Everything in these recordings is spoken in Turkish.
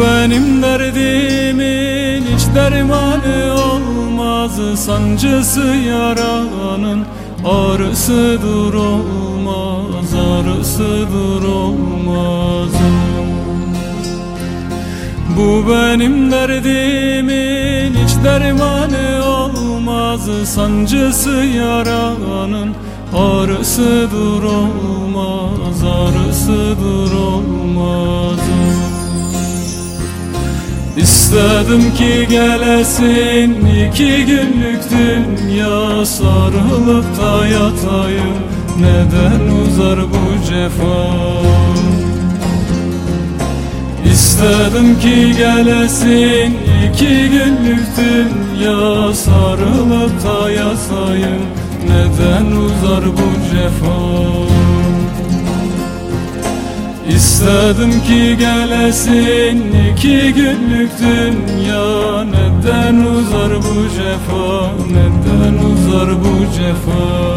benim derdimin hiç dermanı olmaz. Sancısı yaranın ağrısıdır olmaz Ağrısıdır olmaz Bu benim derdimin hiç dermanı olmaz. Sancısı yaranın ağrısıdır olmaz Ağrısıdır olmaz İstedim ki gelesin iki günlük dünya Sarılıp da yatayım. Neden uzar bu cefa? İstedim ki gelesin iki günlük dünya Sarılıp da yatayım. Neden uzar bu cefa İstedim ki gelesin iki günlük dünya. Neden uzar bu cefa, neden uzar bu cefa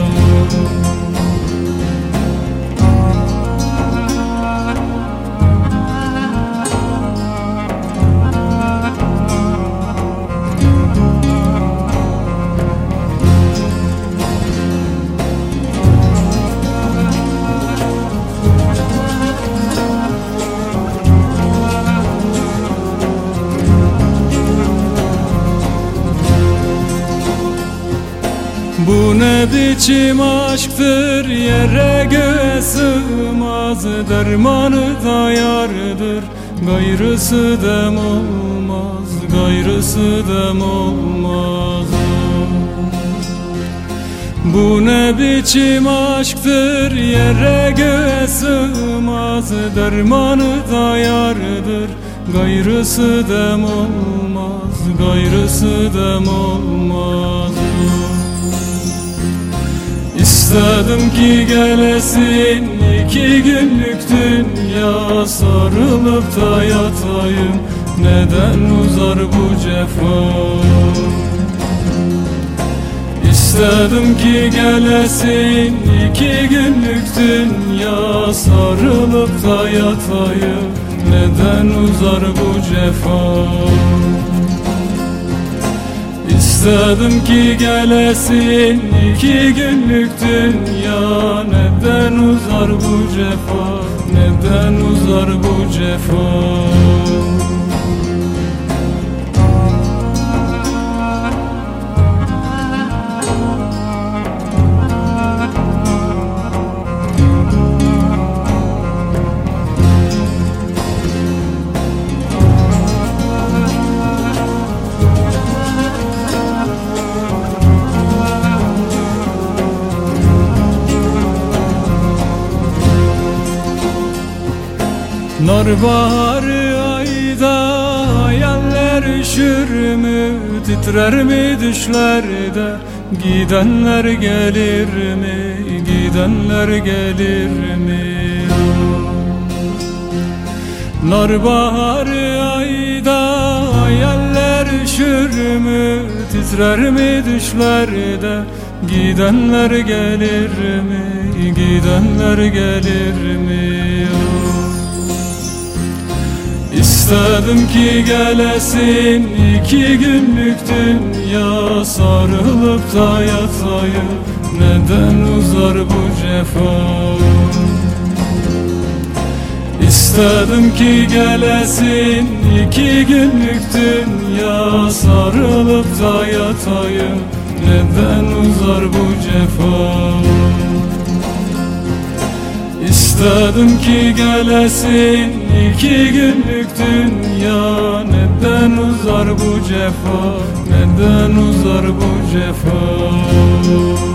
Bu ne biçim aşktır? Yere göğe sığmaz Dermanı da yardır. Gayrısı dem olmaz Gayrısı dem olmaz. Bu ne biçim aşktır? Yere göğe sığmaz Dermanı da yardır. Gayrısı dem olmaz Gayrısı dem olmaz İstedim ki gelesin iki günlük dünya. Sarılıp da yatayım neden uzar bu cefa? İstedim ki gelesin iki günlük dünya. Sarılıp da yatayım neden uzar bu cefa İstedim ki gelesin iki günlük dünya. Neden uzar bu cefa, neden uzar bu cefa Nar baharı ayda hayaller üşür mü? Titrer mi düşlerde? Gidenler gelir mi? Gidenler gelir mi? Nar baharı ayda hayaller üşür mü? Titrer mi düşlerde? Gidenler gelir mi? Gidenler gelir mi İstedim ki gelesin iki günlük dünya Sarılıp da yatayım. Neden uzar bu cefa? İstedim ki gelesin iki günlük dünya Sarılıp da yatayım. Neden uzar bu cefa İstedim ki gelesin iki günlük dünya. Neden uzar bu cefa, neden uzar bu cefa